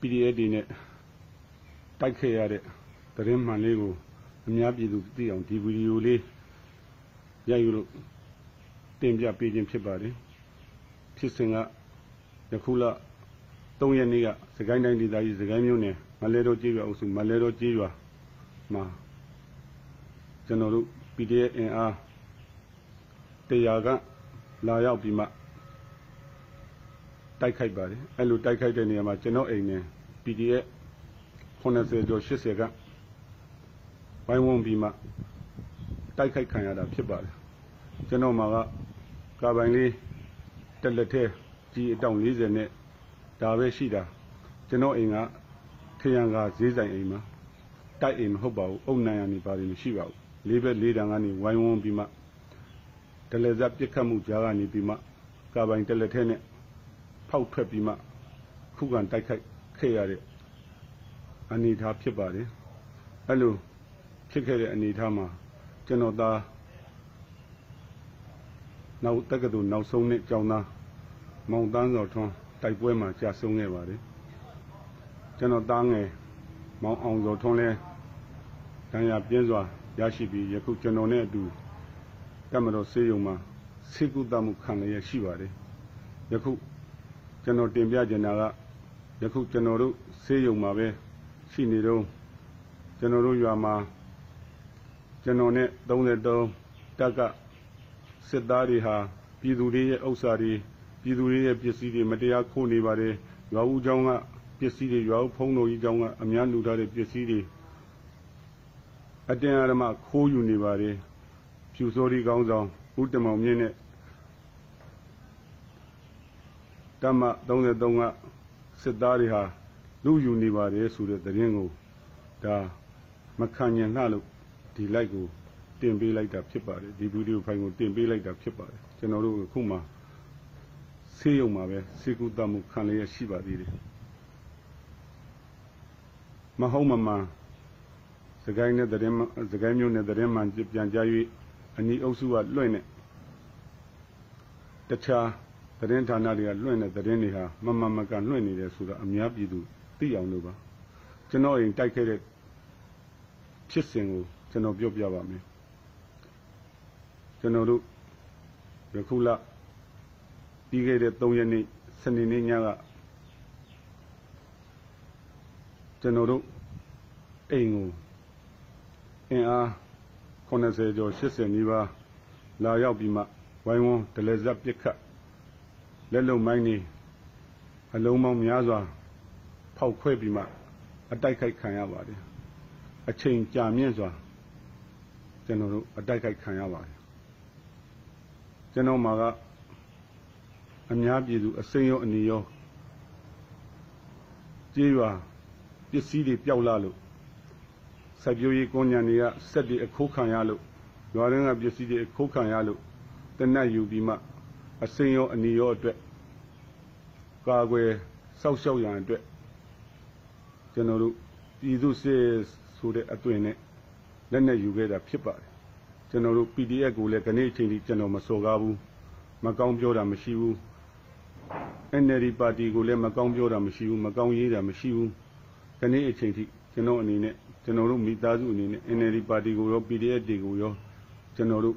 PDF တွေနဲ့တိုက်ခဲ့ရတဲ့သတင်းမှန်လေးကိုအများပြည်သူသိအောင်ဒီဗီဒီယိုလေးရိုက်ယူလို့တင်ပြပေးခြင်းဖြစ်ပါတယ်ဖြစ်စဉ်ကယခုလ3ရက်နေ့ကစကိုင်းတိုင်းဒေသကြီးစကိုင်းမြို့နယ်မလဲတော်ကျေးရွာအုပ်စုမလဲတော်ကျေးရွာမှာကျွန်တော်တို့ PDF အင်အားတရားကလာရောက်ပြီးမှ တိုက်ခိုက်ပါတယ်အဲ့လိုတိုက်ခိုက်တဲ့နေရာမှာကျွန်တော်အိမ်နဲ့ PDF 90ကျော်80ကဝိုင်းဝန်းပြီးမှတိုက်ခိုက်ခံရတာဖြစ်ပါတယ်ကျွန်တော်မှာကကာပိုင်လေးတက်လက်ထဲကြီးအတောင်40နဲ့ဒါပဲရှိတာကျွန်တော်အိမ်ကထရံကဈေးဆိုင်အိမ်မှာတိုက်အိမ်မဟုတ်ပါဘူးအုံနိုင်ရနေပါတယ်မရှိပါဘူးလေးဘက်လေးတန်ကနေဝိုင်းဝန်းပြီးမှတလက်ဇက်ပြစ်ခတ်မှုကြားကနေပြီးမှကာပိုင်တက်လက်ထဲနဲ့ ဖောက်ထွက်ပြီးမှ ခုခံတိုက်ခိုက်ခဲ့ရတဲ့အနေအထားဖြစ်ပါတယ်အဲ့လိုဖြစ်ခဲ့တဲ့အနေအထားမှာကျွန်တော်သားနောက်တက္ကသိုလ်နောက်ဆုံးနှစ်ကျောင်းသားမောင်တန်းစော်ထွန်းတိုက်ပွဲမှာကြာဆုံးခဲ့ပါတယ်ကျွန်တော်သားငယ်မောင်အောင်စော်ထွန်းလဲဒဏ်ရာပြင်းစွာရရှိပြီးယခုကျွန်တော်နဲ့အတူတမတော်ဆေးရုံမှာဆေးကုသမှုခံရရှိပါတယ်ယခု ကျွန်တော်တင်ပြချင်တာကယခုကျွန်တော်တို့ဆေးရုံမှာပဲရှိနေတော့ကျွန်တော်တို့ရွာမှာကျွန်တော်နဲ့33တက်ကစစ်သားတွေဟာပြည်သူတွေရဲ့ဥစ္စာတွေပြည်သူတွေရဲ့ပစ္စည်းတွေမတရားခိုးနေပါတယ်ရွာဦးကျောင်းကပစ္စည်းတွေရွာဦးဖုံးတော်ကြီးကျောင်းကအများလူထားတဲ့ပစ္စည်းတွေအတင်းအဓမ္မခိုးယူနေပါတယ်ဖြူစော်ဒီကောင်းဆောင်ဦးတမောင်မြင့်နဲ့ တမ33ကစစ်သားတွေဟာလူယူနေပါတယ်ဆိုတဲ့သတင်းကိုဒါမခံညံနှလို့ဒီလိုက်ကိုတင်ပေးလိုက်တာဖြစ်ပါတယ်ဒီဗီဒီယိုဖိုင်ကိုတင်ပေးလိုက်တာဖြစ်ပါတယ်ကျွန်တော်တို့အခုမှဆေးရုံမှာပဲစေကူတမှုခံလျက်ရှိပါသေးတယ်မဟုတ်မမှန်စကိုင်းနဲ့သတင်းစကိုင်းမျိုးနဲ့သတင်းမှန်ပြန်ကြား၍အနီးအုပ်စုကလွှင့်နေတခြား သတင်းဌာနတွေကလွှင့်တဲ့သတင်းတွေဟာမမမကန်လွှင့်နေတယ်ဆိုတော့အများပြည်သူသိအောင်လို့ပါကျွန်တော်အိမ်တိုက်ခဲ့တဲ့ဖြစ်စဉ်ကိုကျွန်တော်ပြောပြပါမယ်ကျွန်တော်တို့ယခုလပြီးခဲ့တဲ့3ရက်နေ့စနေနေ့ညကကျွန်တော်တို့အိမ်ကိုအင်အား80ကျော်80နီးပါးလာရောက်ပြီးမှဝိုင်းဝန်းဒလဇက်ပစ်ခတ် လက်လုံမိုင်းနေအလုံးပေါင်းများစွာဖောက်ခွဲပြီးမှအတိုက်ခိုက်ခံရပါတယ်အချိန်ကြာမြင့်စွာကျွန်တော်တို့အတိုက်ခိုက်ခံရပါတယ်ကျွန်တော်မှာကအများပြည်သူအစိမ်းရောအနေရောကြေးရွာပစ္စည်းတွေပျောက်လာလို့စိုက်ပျိုးရေးကွန်ညာတွေကစက်တွေအခိုးခံရလို့ရွာရင်းကပစ္စည်းတွေအခိုးခံရလို့တနတ်ယူပြီးမှ အစိမ်းရောအနေရောအတွက်ကာကွယ်စောက်ရှောက်ရန်အတွက်ကျွန်တော်တို့ပြည်သူစစ်ဆိုတဲ့အသွင်နဲ့လက်နဲ့ယူခဲ့တာဖြစ်ပါတယ်ကျွန်တော်တို့ PDF ကိုလည်းခဏအချိန်ထိကျွန်တော်မစော်ကားဘူးမကောင်းပြောတာမရှိဘူး NLD ပါတီကိုလည်းမကောင်းပြောတာမရှိဘူးမကောင်းရေးတာမရှိဘူးခဏအချိန်ထိကျွန်တော်အနေနဲ့ကျွန်တော်တို့မိသားစုအနေနဲ့ NLD ပါတီကိုရော PDF တွေကိုရောကျွန်တော်တို့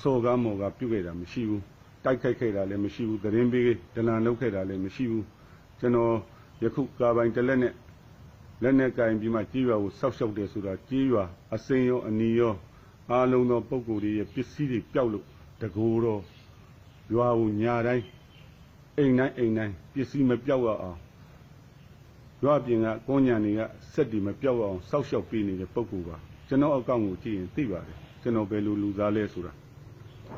စော်ကားမော်ကားပြုတ်ခဲ့တာမရှိဘူး တိုက်ခိုက်ခဲ့တာလည်းမရှိဘူးသတင်းပေးဒလန်လုပ်ခဲ့တာလည်းမရှိဘူးကျွန်တော်ယခုကာပိုင်တလက်နဲ့လက်နဲ့ကင်ပြီးမှကြီးရွာကိုစောက်ရှောက်တယ်ဆိုတာကြီးရွာအစိမ်းရောအနီရောအားလုံးသောပုံကိုယ်တွေရဲ့ပစ္စည်းတွေပျောက်လို့တကူတော့ရွာကိုညာတိုင်းအိမ်တိုင်းအိမ်တိုင်းပစ္စည်းမပျောက်ရအောင်ရွာပြင်ကကွန်ညာတွေကစက်တွေမပျောက်အောင်စောက်ရှောက်ပေးနေတဲ့ပုံကိုယ်ပါကျွန်တော်အကောင့်ကိုကြည့်ရင်သိပါတယ်ကျွန်တော်ဘယ်လိုလူသားလဲဆိုတာ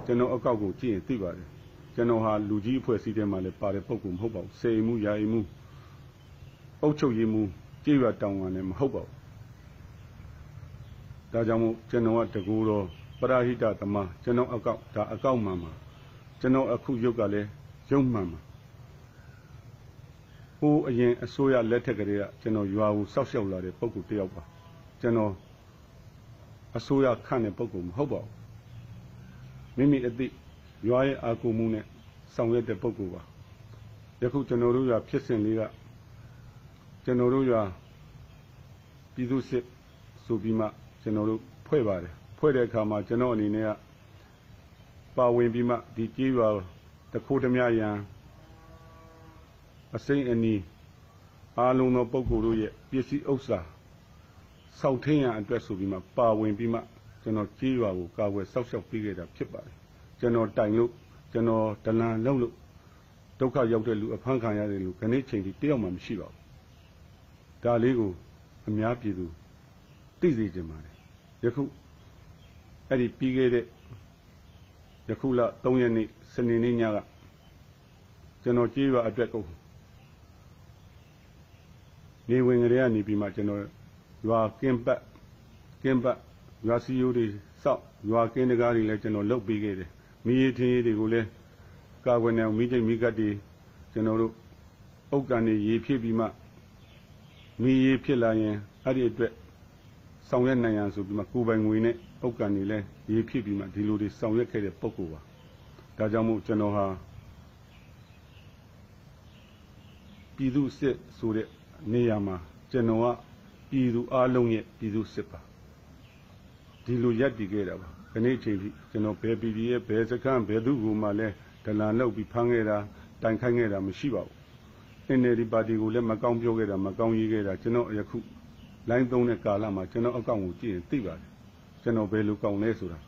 ကျွန်တော်အကောက်ကိုကြည့်ရင်သိပါတယ် ကျွန်တော်ဟာလူကြီးအဖွဲ့အစည်းထဲမှာလည်းပါတဲ့ပုံကူမဟုတ်ပါဘူးစေမှုယာယီမှုအုပ်ချုပ်ရေးမှုကြေးရွာတောင်ဝန်လည်းမဟုတ်ပါဘူးဒါကြောင့်မို့ကျွန်တော်ကတကူတော့ပရာဟိတသမားကျွန်တော်အကောက်ဒါအကောက်မှန်ပါကျွန်တော်အခုရုပ်ကလည်းရုပ်မှန်ပါဟိုးအရင်အစိုးရလက်ထက်ကလေးကကျွန်တော်ရွာကိုစောက်ရှောက်လာတဲ့ပုံကူတယောက်ပါကျွန်တော်အစိုးရခန့်တဲ့ပုံကူမဟုတ်ပါဘူးမိမိအသိ ရွာရဲ့အာကူမှုနဲ့ဆောင်ရွက်တဲ့ပုံကူပါယခုကျွန်တော်တို့ကဖြစ်စဉ်လေးကကျွန်တော်တို့ရွာပြည်သူစစ်ဆိုပြီးမှကျွန်တော်တို့ဖွဲ့ပါတယ်ဖွဲ့တဲ့အခါမှာကျွန်တော်အနေနဲ့ကပါဝင်ပြီးမှဒီကြေးရွာတခိုးဓမြရန်အစိမ့်အနီးအားလုံးသောပုဂ္ဂိုလ်တို့ရဲ့ပစ္စည်းဥစ္စာစောင့်ထင်းရန်အတွက်ဆိုပြီးမှပါဝင်ပြီးမှကျွန်တော်ကြေးရွာကိုကာဝယ်စောက်ရှောက်ပေးခဲ့တာဖြစ်ပါတယ် ကျွန်တော်တိုင်လို့ကျွန်တော်ဒလန်လုံးလို့ဒုက္ခရောက်တဲ့လူအဖမ်းခံရတဲ့လူခဏချိန်ထိတယောက်မှမရှိပါဘူးဒါလေးကိုအများပြည်သူသိစေချင်ပါတယ်ယခုအဲ့ဒီပြီးခဲ့တဲ့ယခုလ3ရက်နေ့စနေနေ့ညကကျွန်တော်ကြေးရွာအတွက်ကိုနေဝင်ကြရနေပြီးမှကျွန်တော်ရွာကင်းပတ်ကင်းပတ်ရွာစီယိုတွေစောက်ရွာကင်းတကားတွေလည်းကျွန်တော်လုတ်ပေးခဲ့တယ် မိရထင်းရေးတွေကိုလည်းကာကွယ်နေမိချိတ်မိကတ်တွေကျွန်တော်တို့အုတ်ကန်တွေရေဖြည့်ပြီးမှမိရေဖြစ်လာရင်အဲ့ဒီအတွက်ဆောင်ရွက်နိုင်ရန်ဆိုပြီးမှကိုယ်ပိုင်ငွေနဲ့အုတ်ကန်တွေလည်းရေဖြည့်ပြီးမှဒီလိုတွေဆောင်ရွက်ခဲ့တဲ့ပုံကိုပါဒါကြောင့်မို့ကျွန်တော်ဟာပြည်သူစစ်ဆိုတဲ့နေရာမှာကျွန်တော်ကပြည်သူအလုံးရဲ့ပြည်သူစစ်ပါဒီလိုရက်တည်ခဲ့တာပါ ခဏချိန်ထိကျွန်တော်ဘယ်ပြည်ရဲ့ဘယ်စခန်းဘယ်သူ့ကိုမှလည်းဒလန်လောက်ပြီးဖမ်းခဲ့တာတိုင်ခိုင်းခဲ့တာမရှိပါဘူး NLD ပါတီကိုလည်းမကောင်းပြောခဲ့တာမကောင်းရေးခဲ့တာကျွန်တော်ယခုလိုင်းသုံးတဲ့ကာလမှာကျွန်တော်အကောင့်ကိုကြည့်ရင်သိပါတယ်ကျွန်တော်ဘယ်လိုကောင်းလဲဆိုတာ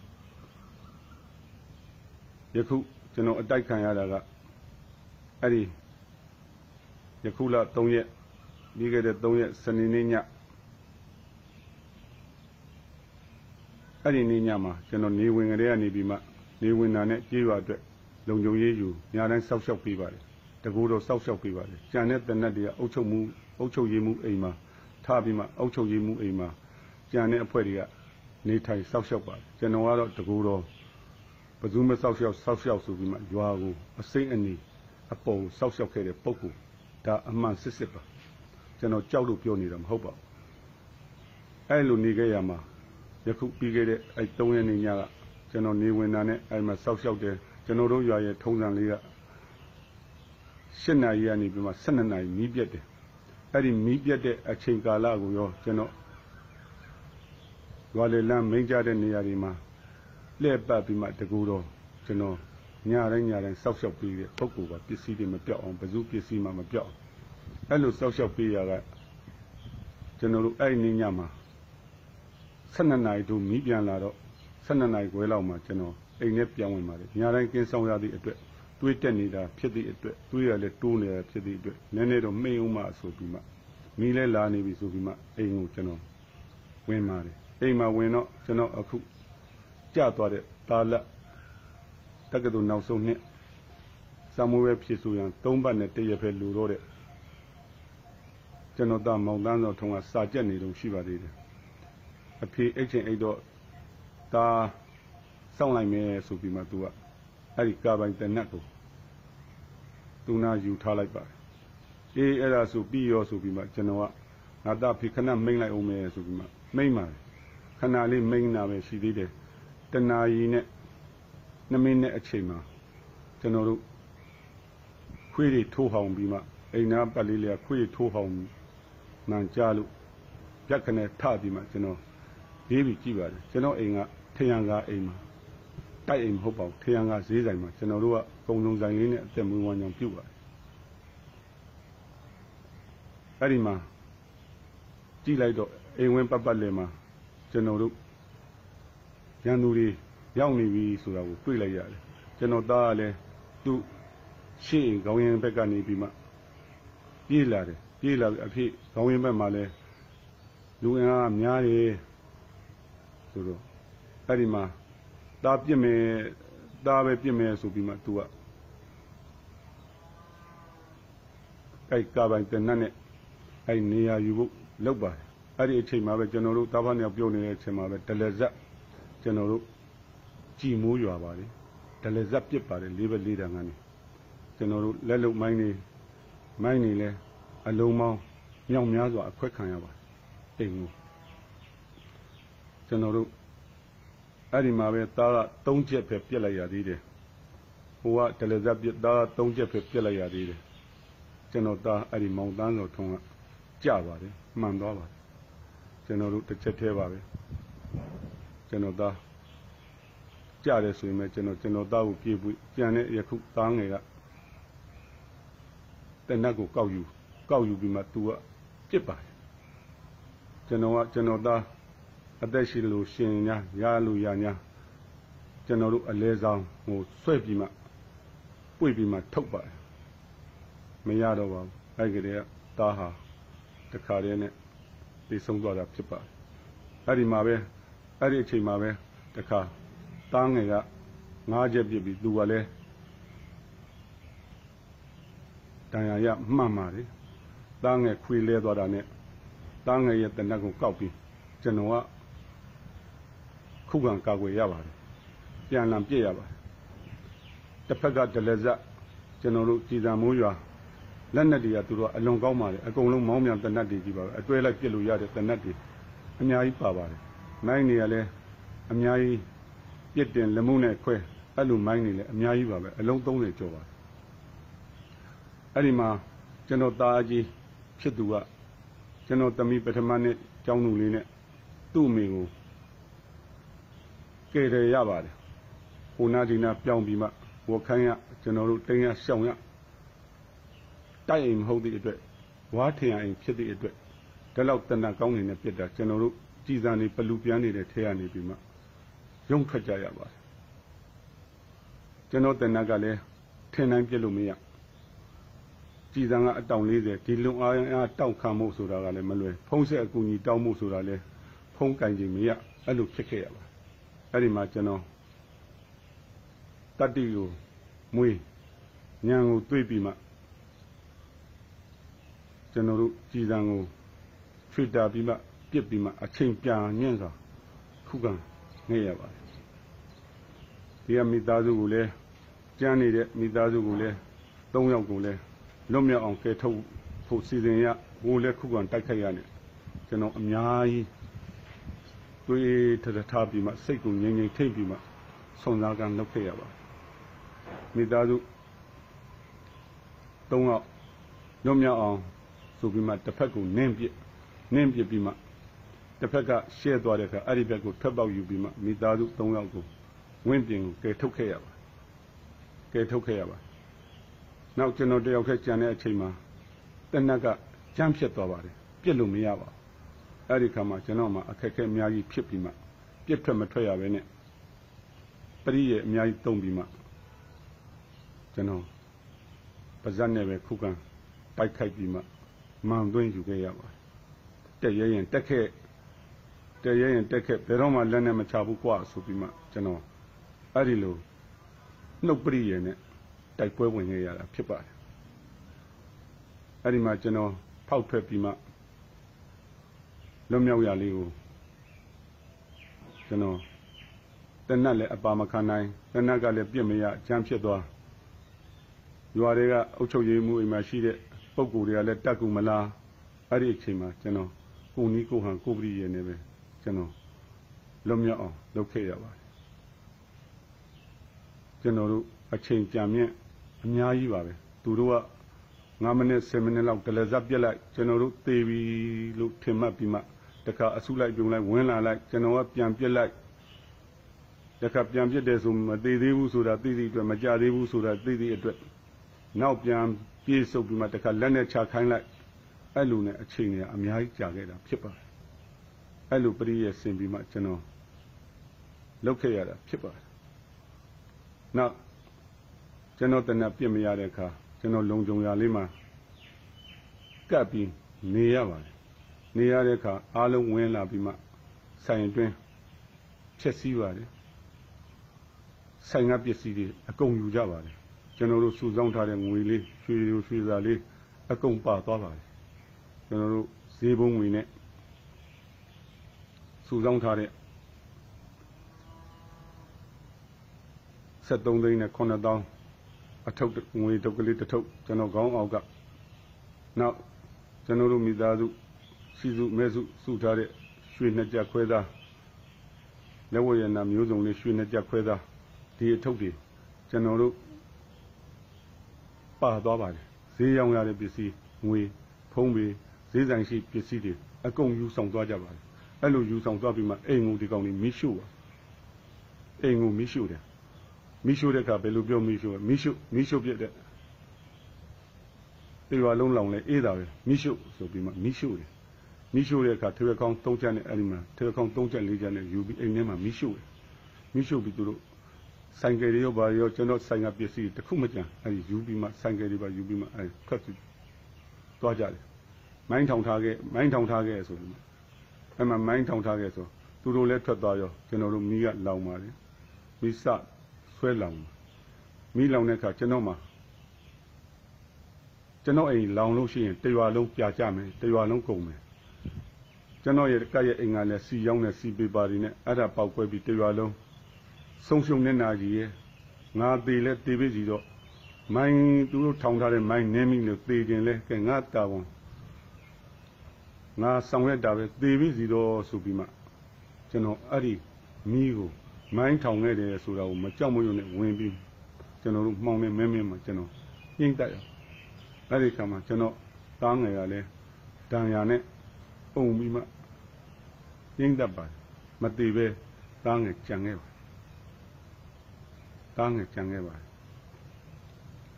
ယခုကျွန်တော်အတိုက်ခံရတာကအဲ့ဒီယခုလ3ရက်ပြီးခဲ့တဲ့3ရက်စနေနေ့ည အဲ့ဒီနေ့ညမှာကျွန်တော်နေဝင်ကလေးကနေပြီးမှနေဝင်တာနဲ့ကြေးရွာအတွက်လုံခြုံရေးယူညတိုင်းစောက်ရှောက်ပေးပါတယ်တကူတော့စောက်ရှောက်ပေးပါတယ်ကြံတဲ့တနက်တည်းကအုပ်ချုပ်မှုအုပ်ချုပ်ရေးမှုအိမ်မှာထားပြီးမှအုပ်ချုပ်ရေးမှုအိမ်မှာကြံတဲ့အဖွဲ့တွေကနေထိုင်စောက်ရှောက်ပါတယ်ကျွန်တော်ကတော့တကူတော့ဘယ်သူမှစောက်ရှောက်စောက်ရှောက်ဆိုပြီးမှရွာကိုအစိမ့်အနီအပေါ်စောက်ရှောက်ခဲ့တဲ့ပုံကူဒါအမှန်စစ်စစ်ပါကျွန်တော်ကြောက်လို့ပြောနေတာမဟုတ်ပါဘူးအဲ့လိုနေခဲ့ရမှာ ယခုပြီးခဲ့တဲ့အဲ3ရက်နေ့ညကကျွန်တော်နေဝင်တာနဲ့အဲမှာစောက်ရှောက်တယ်ကျွန်တော်တို့ရွာရဲ့ထုံးစံလေးက7နာရီကနေပြီးမှ12နာရီမီးပြတ်တယ်အဲ့ဒီမီးပြတ်တဲ့အချိန်ကာလကိုရောကျွန်တော်ရွာလေလမ်းမိန်ကြတဲ့နေရာတွေမှာလှည့်ပတ်ပြီးမှတကူတော့ကျွန်တော်ညတိုင်းညတိုင်းစောက်ရှောက်ပြီးတဲ့ပုဂ္ဂိုလ်ကပစ္စည်းတွေမပြောက်အောင်ဘယ်သူပစ္စည်းမှမပြောက်အောင်အဲ့လိုစောက်ရှောက်ပေးရကကျွန်တော်တို့အဲ့ဒီညမှာ 12နာရီတို့မီးပြန်လာတော့12နာရီခွဲလောက်မှာကျွန်တော်အိမ်ထဲပြန်ဝင်ပါတယ်ညတိုင်းကင်းဆောင်ရသည့်အတွက်တွေးတက်နေတာဖြစ်သည့်အတွက်တွေးရလဲတိုးနေတာဖြစ်သည့်အတွက်နည်းနည်းတော့မိန်အောင်မှဆိုပြီးမှမီးလဲလာနေပြီဆိုပြီးမှအိမ်ကိုကျွန်တော်ဝင်ပါတယ်အိမ်မှာဝင်တော့ကျွန်တော်အခုကြသွားတဲ့တာလက်တက္ကသိုလ်နောက်ဆုံးနှစ်စာမိုးပဲဖြစ်ဆိုရန်၃ဘတ်နဲ့တရက်ပဲလူတော့တဲ့ကျွန်တော်သားမောင်တန်းတော်ထုံးကစာကြက်နေတော့ရှိပါသေးတယ် အဖေအိတ်ချင်းအိတ်တော့ဒါစောင့်လိုက်မယ်ဆိုပြီးမှသူကအဲ့ဒီကာပိုင်တနတ်ကိုသူနာယူထားလိုက်ပါတယ်အေးအဲ့ဒါဆိုပြီးရောဆိုပြီးမှကျွန်တော်ကငါသားဖေခဏမိန်လိုက်အောင်မယ်ဆိုပြီးမှမိန်ပါတယ်ခဏလေးမိန်တာပဲရှိသေးတယ်တနာရီနဲ့2မိနစ်အချိန်မှာကျွန်တော်တို့ခွေးတွေထိုးဟောင်ပြီးမှအိမ်နာပတ်လေးလေးခွေးထိုးဟောင်မှန်ကြလို့ရက်ခနဲ့ထပြီးမှကျွန်တော် ရေးပြီးကြည့်ပါတယ်ကျွန်တော်အိမ်ကထရန်ကားအိမ်မှာတိုက်အိမ်မဟုတ်ပါဘူးထရန်ကားဈေးဆိုင်မှာကျွန်တော်တို့ကကုံလုံးဆိုင်လေးနဲ့အသက်မွေးဝမ်းကြောင်းပြုတ်ပါတယ်အဲ့ဒီမှာကြည့်လိုက်တော့အိမ်ဝင်းပတ်ပတ်လည်မှာကျွန်တော်တို့ရန်သူတွေရောက်နေပြီဆိုတာကိုတွေ့လိုက်ရတယ်ကျွန်တော်သားကလည်းသူ့ရှေ့ခေါင်းရင်ဘက်ကနေပြီးမှပြေးလာတယ်ပြေးလာပြီးအဖေခေါင်းရင်ဘက်မှာလည်းလူအင်အားများတယ် ဆိုတော့အဲ့ဒီမှာตาပြစ်မယ်ตาပဲပြစ်မယ်ဆိုပြီးမှ तू ကအဲ့ကာပိုင်တနတ်နဲ့အဲ့နေရာယူဖို့လောက်ပါတယ်အဲ့ဒီအချိန်မှာပဲကျွန်တော်တို့တာဘာညောင်ပြုတ်နေတဲ့အချိန်မှာပဲဒလဇက်ကျွန်တော်တို့ကြည်မိုးရွာပါလေဒလဇက်ပြစ်ပါတယ်လေးပဲလေးတန်ကနေကျွန်တော်တို့လက်လုံမိုင်းနေမိုင်းနေလဲအလုံးမောင်းမြောက်များစွာအခွက်ခံရပါတယ်အိမ်ကို ကျွန်တော်တို့အဲ့ဒီမှာပဲသားက၃ချက်ပဲပြက်လိုက်ရသေးတယ်ဟိုကဒလဇက်ပြက်သားက၃ချက်ပဲပြက်လိုက်ရသေးတယ်ကျွန်တော်သားအဲ့ဒီမောင်တန်းတော်ထုံးကကြကြပါတယ်မှန်သွားပါတယ်ကျွန်တော်တို့တစ်ချက်သေးပါပဲကျွန်တော်သားကြတယ်ဆိုရင်လည်းကျွန်တော်ကျွန်တော်သားကိုပြေးပွေကြံတဲ့ယခုသားငယ်ကတနတ်ကိုကောက်ယူကောက်ယူပြီးမှသူကပြစ်ပါတယ်ကျွန်တော်ကကျွန်တော်သား အသက်ရှိလို့ရှင်ညာရလို့ရညာကျွန်တော်တို့အလဲဆောင်ဟိုဆွဲပြီးမှပွေပြီးမှထုတ်ပါတယ်မရတော့ပါဘူးအဲ့ဒီကလေးကသားဟာတခါတည်းနဲ့ပြေဆုံးသွားတာဖြစ်ပါတယ်အဲ့ဒီမှာပဲအဲ့ဒီအချိန်မှာပဲတခါသားငယ်ကငားချက်ပြစ်ပြီးသူကလည်းတန်ရာရမှန်ပါတယ်သားငယ်ခွေလဲသွားတာနဲ့သားငယ်ရဲ့တနက်ကိုကောက်ပြီးကျွန်တော်က ခုခံကာကွယ်ရပါတယ်ပြန်လံပြည့်ရပါတယ်တစ်ဖက်ကဒလဇက်ကျွန်တော်တို့ကြည်စံမိုးရွာလက်နက်တွေကသူတို့အလွန်ကောင်းပါတယ်အကုန်လုံးမောင်းမြန်တနက်တွေကြီးပါပဲအတွဲလိုက်ပြစ်လို့ရတဲ့တနက်တွေအများကြီးပါပါတယ်မိုင်းတွေကလည်းအများကြီးပြစ်တင်လက်မှုနဲ့ခွဲအဲ့လိုမိုင်းတွေလည်းအများကြီးပါပဲအလုံး30ကျော်ပါတယ်အဲ့ဒီမှာကျွန်တော်သားကြီးဖြစ်သူကကျွန်တော်တမီပထမနှစ်ကျောင်းသူလေးနဲ့သူ့အမေကို ကယ်တယ်ရပါတယ်ဟိုနာဒီနာပြောင်းပြီးမှဝက်ခန်းရကျွန်တော်တို့တင်းရရှောင်ရတိုက်အိမ်မဟုတ်သည့်အတွက်ဝါထင်အိမ်ဖြစ်သည့်အတွက်ဒါလောက်တဏ္ဍကောင်းနေနဲ့ပြစ်တာကျွန်တော်တို့ကြည်စံနေပလူပြန်နေတဲ့ထဲရနေပြီးမှရုံထွက်ကြရပါတယ်ကျွန်တော်တဏ္ဍကလည်းထင်တိုင်းပြစ်လို့မရကြည်စံကအတောင်40ဒီလုံအားအားတောက်ခံမှုဆိုတာကလည်းမလွယ်ဖုံးဆက်အကူကြီးတောင်းမှုဆိုတာလည်းဖုံးကင်ခြင်းမရအဲ့လိုဖြစ်ခဲ့ရပါတယ် အဲ့ဒီမှာကျွန်တော်တတ္တိကိုမွေးညံကိုတွေးပြီးမှကျွန်တော်တို့ကြည်စံကိုထွေတာပြီးမှပြစ်ပြီးမှအချိန်ပြန်ညင့်စွာခုခံနေရပါတယ်ဒီကမိသားစုကိုလည်းကြမ်းနေတဲ့မိသားစုကိုလည်း၃ယောက်ကိုလည်းလွတ်မြောက်အောင်ကယ်ထုတ်ဖို့စီစဉ်ရဘိုးလည်းခုခံတိုက်ခိုက်ရတယ်ကျွန်တော်အများကြီး တွေးထထထားပြီးမှစိတ်ကိုငြိမ်ငြိမ်ထိတ်ပြီးမှဆုံစားကံလုပ်ခဲ့ရပါတယ်မိသားစု၃ယောက်လွတ်မြောက်အောင်ဆိုပြီးမှတစ်ဖက်ကိုနင်းပြစ်နင်းပြစ်ပြီးမှတစ်ဖက်ကရှဲသွားတဲ့အခါအဲ့ဒီဘက်ကိုထွက်ပေါက်ယူပြီးမှမိသားစု၃ယောက်ကိုဝင့်ပြင်ကိုကယ်ထုတ်ခဲ့ရပါကယ်ထုတ်ခဲ့ရပါနောက်ကျွန်တော်တယောက်ခက်ကြံတဲ့အချိန်မှာတနက်ကကြမ်းဖြစ်သွားပါတယ်ပြစ်လို့မရပါဘူး အဲ့ဒီခါမှာကျွန်တော်မှအခက်အခဲအများကြီးဖြစ်ပြီးမှပြစ်ထွက်မထွက်ရဘဲနဲ့ပရိရဲ့အများကြီးတုံးပြီးမှကျွန်တော်ပါဇက်နဲ့ပဲခုခံပိုက်ခိုက်ပြီးမှမှန်သွင်းယူခဲ့ရပါတယ်တက်ရဲရင်တက်ခဲ့တက်ရဲရင်တက်ခဲ့ဘယ်တော့မှလက်နဲ့မချဘူးကွာဆိုပြီးမှကျွန်တော်အဲ့ဒီလိုနှုတ်ပရိရဲ့နဲ့တိုက်ပွဲဝင်ခဲ့ရတာဖြစ်ပါတယ်အဲ့ဒီမှာကျွန်တော်ဖောက်ထွက်ပြီးမှ လွတ်မြောက်ရလေးကိုကျွန်တော်တနတ်လည်းအပါမခံနိုင်တနတ်ကလည်းပြစ်မရအချမ်းဖြစ်သွားရွာတွေကအုပ်ချုပ်ရေးမှုအိမ်မှာရှိတဲ့ပုံကိုယ်တွေကလည်းတက်ကူမလားအဲ့ဒီအချိန်မှာကျွန်တော်ကိုနီးကိုဟန်ကိုပရိရဲ့နေပဲကျွန်တော်လွတ်မြောက်အောင်လုပ်ခဲ့ရပါတယ်ကျွန်တော်တို့အချိန်ကြံမြင့်အများကြီးပါပဲသူတို့က9မိနစ်10မိနစ်လောက်တလဲဇက်ပြက်လိုက်ကျွန်တော်တို့သေပြီလို့ထင်မှတ်ပြီးမှ တခါအဆုလိုက်ပြုံလိုက်ဝင်လာလိုက်ကျွန်တော်ကပြန်ပြက်လိုက်တခါပြန်ပြက်တယ်ဆိုမသေးသေးဘူးဆိုတာသိသိအတွက်မကြသေးဘူးဆိုတာသိသိအတွက်နောက်ပြန်ပြေးဆုပ်ပြီးမှတခါလက်နဲ့ချခိုင်းလိုက်အဲ့လိုနဲ့အချိန်တွေအများကြီးကြာခဲ့တာဖြစ်ပါတယ်အဲ့လိုပရိယေဆင်ပြီးမှကျွန်တော်လုပ်ခဲ့ရတာဖြစ်ပါတယ်နောက်ကျွန်တော်တနက်ပြစ်မရတဲ့အခါကျွန်တော်လုံကြုံရလေးမှာကပ်ပြီးနေရပါတယ် နေရတဲ့အခါအားလုံးဝင်လာပြီးမှဆိုင်တွင်းဖြစ်စည်းပါတယ်ဆိုင်ကပစ္စည်းတွေအကုန်ယူကြပါတယ်ကျွန်တော်တို့စုဆောင်းထားတဲ့ငွေလေးရွှေရွှေစာလေးအကုန်ပါသွားပါတယ်ကျွန်တော်တို့ဈေးဘုံငွေနဲ့စုဆောင်းထားတဲ့73သိန်းနဲ့9000အထုပ်ငွေတုပ်ကလေးတစ်ထုပ်ကျွန်တော်ခေါင်းအောက်ကနောက်ကျွန်တော်တို့မိသားစု စီစုမဲစုစုထားတဲ့ရွှေနှစ်ကြက်ခွဲသားလက်ဝဲရနာမျိုးစုံလေးရွှေနှစ်ကြက်ခွဲသားဒီအထုပ်တွေကျွန်တော်တို့ပါသွားပါတယ်ဈေးရောင်းရတဲ့ပစ္စည်းငွေဖုံးပေဈေးဆိုင်ရှိပစ္စည်းတွေအကုန်ယူဆောင်သွားကြပါတယ်အဲ့လိုယူဆောင်သွားပြီးမှအိမ်ကိုဒီကောင်လေးမိရှို့ပါအိမ်ကိုမိရှို့တယ်မိရှို့တဲ့အခါဘယ်လိုပြောမိရှို့လဲမိရှို့မိရှို့ပြတဲ့ဒီရွာလုံးလောင်လဲအေးတာပဲမိရှို့ဆိုပြီးမှမိရှို့တယ် မိရှို့တဲ့အခါထေရကောင်း၃ချက်နဲ့အဲ့ဒီမှာထေရကောင်း၃ချက်၄ချက်နဲ့ယူပြီးအိမ်ထဲမှာမိရှို့တယ်မိရှို့ပြီးသူတို့ဆိုင်ကယ်တွေရောဘာတွေရောကျွန်တော်ဆိုင်ကပစ္စည်းတစ်ခုမကြံအဲ့ဒီယူပြီးမှဆိုင်ကယ်တွေပါယူပြီးမှအဲ့ထွက်ပြီးသွားကြတယ်မိုင်းထောင်ထားခဲ့မိုင်းထောင်ထားခဲ့ဆိုပြီးမှအဲ့မှာမိုင်းထောင်ထားခဲ့ဆိုသူတို့လည်းထွက်သွားရောကျွန်တော်တို့မိကလောင်ပါတယ်မိစဆွဲလောင်မိလောင်တဲ့အခါကျွန်တော်မှကျွန်တော်အိမ်လောင်လို့ရှိရင်တရွာလုံးပြကြမယ်တရွာလုံးကုန်မယ် ကျွန်တော်ရဲ့ကရဲ့အိမ်ကလည်းစီရောင်းတဲ့စီပေပါတွေနဲ့အဲ့ဒါပေါက်ကွဲပြီးတရွာလုံးဆုံးရှုံနေနာကြီးရဲ့ငါသေးလဲတေးပြီစီတော့မိုင်းသူတို့ထောင်ထားတဲ့မိုင်းနင်းမိလို့သေခြင်းလဲကဲငါတာဝန်ငါဆောင်ရက်တာပဲသေပြီစီတော့ဆိုပြီးမှကျွန်တော်အဲ့ဒီမိကိုမိုင်းထောင်ခဲ့တယ်ဆိုတာကိုမကြောက်မရွံ့နဲ့ဝင်ပြီးကျွန်တော်တို့မှောင်နေမင်းမင်းမှာကျွန်တော်ညှိမ့်တက်ရအဲ့ဒီခါမှာကျွန်တော်တားငယ်ကလည်းတန်ရာနဲ့အုံပြီးမှ ညှိမ့်တက်ပါတယ်မသေးပဲတားငယ်ကြံခဲ့ပါတားငယ်ကြံခဲ့ပါတယ်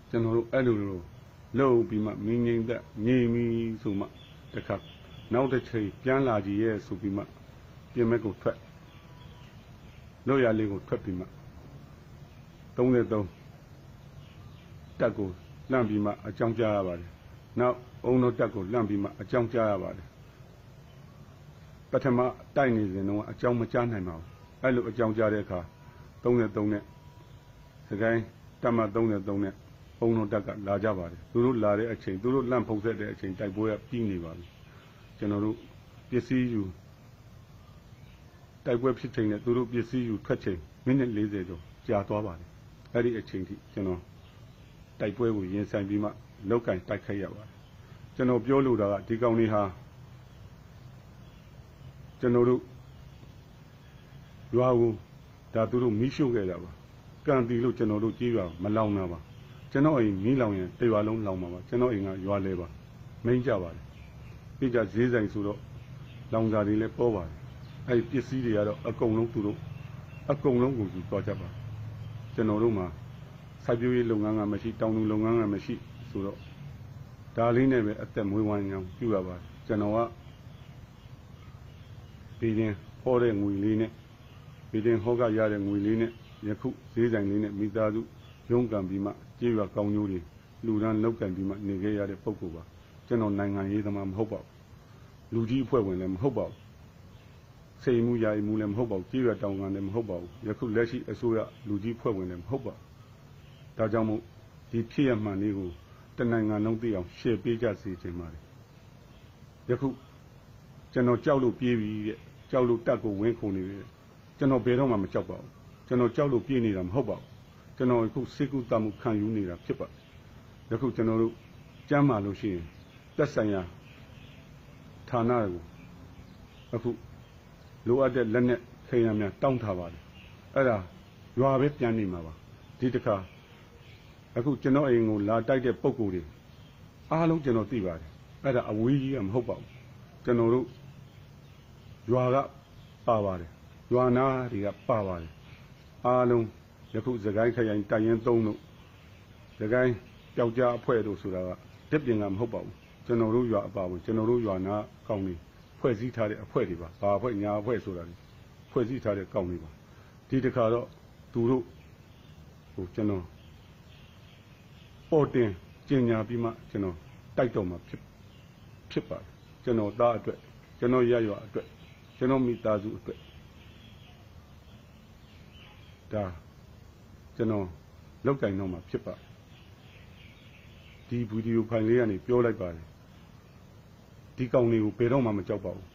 ကျွန်တော်တို့အဲ့လိုလိုလှုပ်ပြီးမှမင်းငိမ့်သက်ငြိမ်ပြီးဆိုမှတခါနောက်တစ်ချိန်ပြန်လာကြည့်ရဲ့ဆိုပြီးမှပြင်မဲ့ကိုထွက်လို့ရလေးကိုထွက်ပြီးမှ33တက်ကိုလန့်ပြီးမှအကြောင်းကြားရပါတယ်နောက်အုံတို့တက်ကိုလန့်ပြီးမှအကြောင်းကြားရပါတယ် ပထမတိုက်နေစဉ်တော့အကြောင်းမကြားနိုင်ပါဘူးအဲ့လိုအကြောင်းကြားတဲ့အခါ33နဲ့စကိုင်းတက်မှ33နဲ့အုံတို့တက်ကလာကြပါတယ်သူတို့လာတဲ့အချိန်သူတို့လန့်ဖုံးဆက်တဲ့အချိန်တိုက်ပွဲကပြီးနေပါပြီကျွန်တော်တို့ပစ္စည်းယူတိုက်ပွဲဖြစ်ချိန်နဲ့သူတို့ပစ္စည်းယူထွက်ချိန်မိနစ်40ကျော်ကြာသွားပါတယ်အဲ့ဒီအချိန်ထိကျွန်တော်တိုက်ပွဲကိုရင်ဆိုင်ပြီးမှလောက်ကင်တိုက်ခိုက်ရပါတယ်ကျွန်တော်ပြောလို့တာကဒီကောင်လေးဟာ ကျွန်တော်တို့ရွာကိုဒါသူတို့မီးရှို့ခဲ့တာပါကံတီလို့ကျွန်တော်တို့ကြေးရွာမလောင်တာပါကျွန်တော်အိမ်မီးလောင်ရင်တရွာလုံးလောင်ပါပါကျွန်တော်အိမ်ကရွာလဲပါမိမ့်ကြပါတယ်ပြီးကြဈေးဆိုင်ဆိုတော့လောင်စာတွေလည်းပေါ်ပါတယ်အဲ့ဒီပစ္စည်းတွေကတော့အကုန်လုံးသူတို့အကုန်လုံးကိုယူသွားကြပါကျွန်တော်တို့မှာစိုက်ပျိုးရေးလုပ်ငန်းကမရှိတောင်သူလုပ်ငန်းကမရှိဆိုတော့ဒါလေးနဲ့ပဲအသက်မွေးဝမ်းကြောင်းပြုရပါတယ်ကျွန်တော်က ဒီရင်ဟောတဲ့ငွေလေးနဲ့ဒီရင်ဟောကရတဲ့ငွေလေးနဲ့ယခုဈေးဆိုင်လေးနဲ့မိသားစုရုံးကံပြီးမှကြေးရွာကောင်းကျိုးတွေလူရန်လောက်ကံပြီးမှနေခဲ့ရတဲ့ပုံကိုပါကျွန်တော်နိုင်ငံရေးသမားမဟုတ်ပါဘူးလူကြီးအဖွဲ့ဝင်လည်းမဟုတ်ပါဘူးစိတ်မှုယာယီမှုလည်းမဟုတ်ပါဘူးကြေးရွာတောင်ကန်လည်းမဟုတ်ပါဘူးယခုလက်ရှိအစိုးရလူကြီးဖွဲ့ဝင်လည်းမဟုတ်ပါဘူးဒါကြောင့်မို့ဒီဖြစ်ရမှန်လေးကိုတနိုင်ငံလုံးသိအောင်ရှေ့ပေးကြစေချင်ပါတယ်ယခုကျွန်တော်ကြောက်လို့ပြေးပြီတဲ့ ကြောက်လို့တက်ကိုဝင်းခုန်နေပြီကျွန်တော်ဘယ်တော့မှမကြောက်ပါဘူးကျွန်တော်ကြောက်လို့ပြေးနေတာမဟုတ်ပါဘူးကျွန်တော်အခုစိတ်ကူးတမှုခံယူနေတာဖြစ်ပါတယ်ယခုကျွန်တော်တို့ကြမ်းမာလို့ရှိရင်တက်ဆိုင်ရာဌာနကိုအခုလိုအပ်တဲ့လက်နဲ့ခိန်ရများတောင်းထားပါတယ်အဲ့ဒါရွာပဲပြန်နေမှာပါဒီတစ်ခါအခုကျွန်တော်အိမ်ကိုလာတိုက်တဲ့ပုံကိုယ်တွေအားလုံးကျွန်တော်သိပါတယ်အဲ့ဒါအဝေးကြီးကမဟုတ်ပါဘူးကျွန်တော်တို့ ရွာကပါပါတယ်ရွာနာတွေကပါပါတယ်အားလုံးယခုသခိုင်းခရိုင်တိုင်ရင်သုံးတို့သခိုင်းပျောက်ကြားအဖွဲ့တို့ဆိုတာကတစ်ပြင်ကမဟုတ်ပါဘူးကျွန်တော်တို့ရွာအပါဝင်ကျွန်တော်တို့ရွာနာကောင်းနေဖွဲ့စည်းထားတဲ့အဖွဲ့တွေပါဘာအဖွဲ့ညာအဖွဲ့ဆိုတာဖွဲ့စည်းထားတဲ့ကောင်းတွေပါဒီတခါတော့သူတို့ဟိုကျွန်တော်ပေါ်တင်ကျင်ညာပြီးမှကျွန်တော်တိုက်တော့မှာဖြစ်ဖြစ်ပါတယ်ကျွန်တော်သားအတွက်ကျွန်တော်ရရွာအတွက် ကျွန်တော်မိသားစုအတွက်ဒါကျွန်တော်လောက်ကင်တော့မှာဖြစ်ပါတယ်ဒီဗီဒီယိုဖိုင်လေးကနေပြောလိုက်ပါတယ်ဒီကောင်လေးကိုဘယ်တော့မှမကြောက်ပါဘူး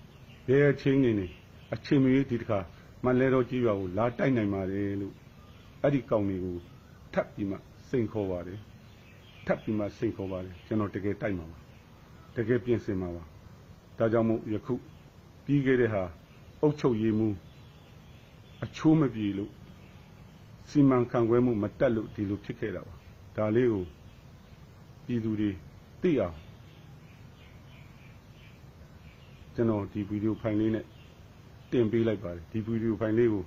ဘယ်အချင်းနေနေအချင်းမီဒီတခါမလဲတော့ကြည့်ရကိုလာတိုက်နိုင်ပါတယ်လို့အဲ့ဒီကောင်လေးကိုထပ်ပြီးမှစိန်ခေါ်ပါတယ်ထပ်ပြီးမှစိန်ခေါ်ပါတယ်ကျွန်တော်တကယ်တိုက်မှာပါတကယ်ပြင်ဆင်မှာပါဒါကြောင့်မို့ယခု ပြီးခဲ့တဲ့ဟာအုတ်ချုပ်ရည်မှုအချိုးမပြေလို့စီမံခန့်ခွဲမှုမတက်လို့ဒီလိုဖြစ်ခဲ့တာပါဒါလေးကိုပြည်သူတွေသိအောင်ကျွန်တော်ဒီဗီဒီယိုဖိုင်လေးနဲ့တင်ပေးလိုက်ပါတယ်ဒီဗီဒီယိုဖိုင်လေးကို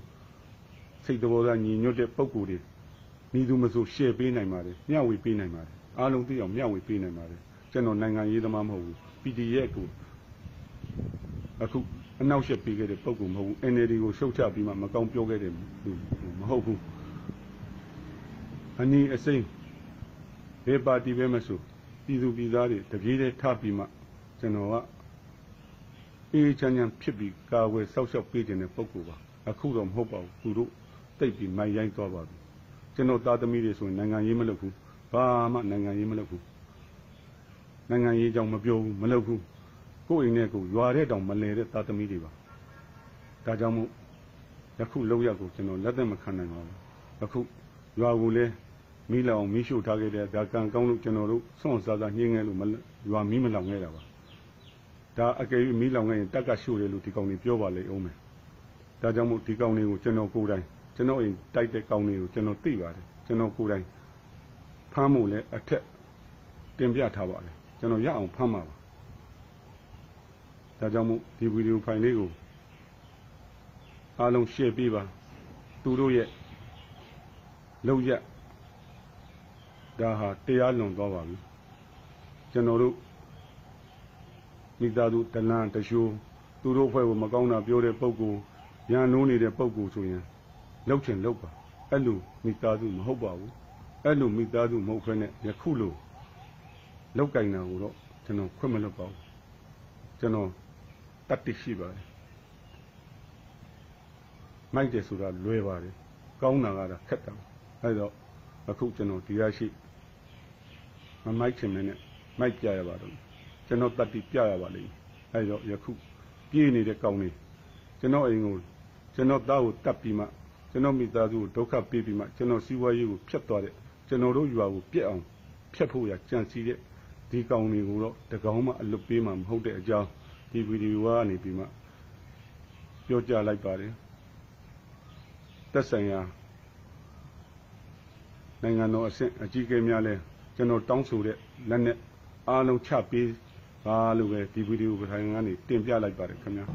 စိတ်တော်သားညီညွတ်တဲ့ပုံကိုယ်တွေမိသူမဆို share ပေးနိုင်ပါတယ်မျှဝေပေးနိုင်ပါတယ်အားလုံးသိအောင်မျှဝေပေးနိုင်ပါတယ်ကျွန်တော်နိုင်ငံရေးသမားမဟုတ်ဘူး PDF ကို အခုအနောက်ရှက်ပေးခဲ့တဲ့ပုံကိုမဟုတ်ဘူး NLD ကိုရှုတ်ချပြီးမှမကောင်းပြောခဲ့တဲ့လူမဟုတ်ဘူးအနည်းအစိမ့်ဘယ်ပါတီပဲမဆိုပြည်သူပြည်သားတွေတပြေးတည်းထပြီးမှကျွန်တော်ကအေးချမ်းချမ်းဖြစ်ပြီးကာဝယ်ဆောက်ရှောက်ပေးခြင်းတဲ့ပုံကိုပါအခုတော့မဟုတ်ပါဘူးသူတို့တိတ်ပြီးမိုင်ရိုင်းသွားပါပြီကျွန်တော်သားသမီးတွေဆိုရင်နိုင်ငံရေးမလုပ်ဘူးဘာမှနိုင်ငံရေးမလုပ်ဘူးနိုင်ငံရေးကြောင့်မပြောဘူးမလုပ်ဘူး ကိုယ့်အိမ်နဲ့ကိုယ်ရွာတဲ့တောင်မလဲတဲ့သားသမီးတွေပါဒါကြောင့်မို့ယခုလောက်ရကိုကျွန်တော်လက်သက်မခံနိုင်ပါဘူးအခုရွာကိုလည်းမီးလောင်မီးရှို့ထားခဲ့တဲ့ဒါကံကောင်းလို့ကျွန်တော်တို့ဆွန့်စားစားညှင်းငယ်လို့မရွာမီးမလောင်ခဲ့တာပါဒါအကယ်၍မီးလောင်ခဲ့ရင်တက်ကရှို့တယ်လို့ဒီကောင်တွေပြောပါလေအောင်မယ်ဒါကြောင့်မို့ဒီကောင်တွေကိုကျွန်တော်ကိုယ်တိုင်ကျွန်တော်အိမ်တိုက်တဲ့ကောင်တွေကိုကျွန်တော်သိပါတယ်ကျွန်တော်ကိုယ်တိုင်ဖမ်းမှုလည်းအထက်တင်ပြထားပါတယ်ကျွန်တော်ရအောင်ဖမ်းပါပါ ဒါကြောင့်မို့ဒီဗီဒီယိုဖိုင်လေးကိုအားလုံး share ပေးပါသူတို့ရဲ့လောက်ရဒါဟာတရားလွန်သွားပါပြီကျွန်တော်တို့မိသားစုတလန်းတရှိုးသူတို့ဖွဲ့ကိုမကောင်းတာပြောတဲ့ပုံကိုရန်နိုးနေတဲ့ပုံကိုဆိုရင်လောက်ချင်လောက်ပါအဲ့လိုမိသားစုမဟုတ်ပါဘူးအဲ့လိုမိသားစုမဟုတ်ခွင့်နဲ့ယခုလိုလောက်ကင်တာကိုတော့ကျွန်တော်ခွင့်မလွတ်ပါဘူးကျွန်တော် တတ်သိရှိပါတယ်မိုက်တယ်ဆိုတာလွယ်ပါတယ်ကောင်းတာကတော့ခက်တာအဲ့တော့အခုကျွန်တော်ဒီရရှိမမိုက်ချင်မနဲ့မိုက်ပြရပါတော့ကျွန်တော်တတ်သိပြရပါလိမ့်အဲ့တော့ယခုပြေးနေတဲ့ကောင်းလေးကျွန်တော်အိမ်ကိုကျွန်တော်သားကိုတတ်ပြီးမှကျွန်တော်မိသားစုကိုဒုက္ခပေးပြီးမှကျွန်တော်စီးပွားရေးကိုဖျက်သွားတဲ့ကျွန်တော်တို့ယူပါကိုပြက်အောင်ဖျက်ဖို့ရကြံစီတဲ့ဒီကောင်တွေကိုတော့တကောင်မှအလွတ်ပေးမှမဟုတ်တဲ့အကြောင်း ဒီဗီဒီယိုကနေပြီးမှပြောကြလိုက်ပါတယ်သက်ဆိုင်ရာနိုင်ငံတော်အဆင့်အကြီးအကဲများလဲကျွန်တော်တောင်းဆိုတဲ့လက်နဲ့အားလုံးချပေးပါလို့ပဲဒီဗီဒီယိုကိုထိုင်ကနေတင်ပြလိုက်ပါတယ်ခင်ဗျာ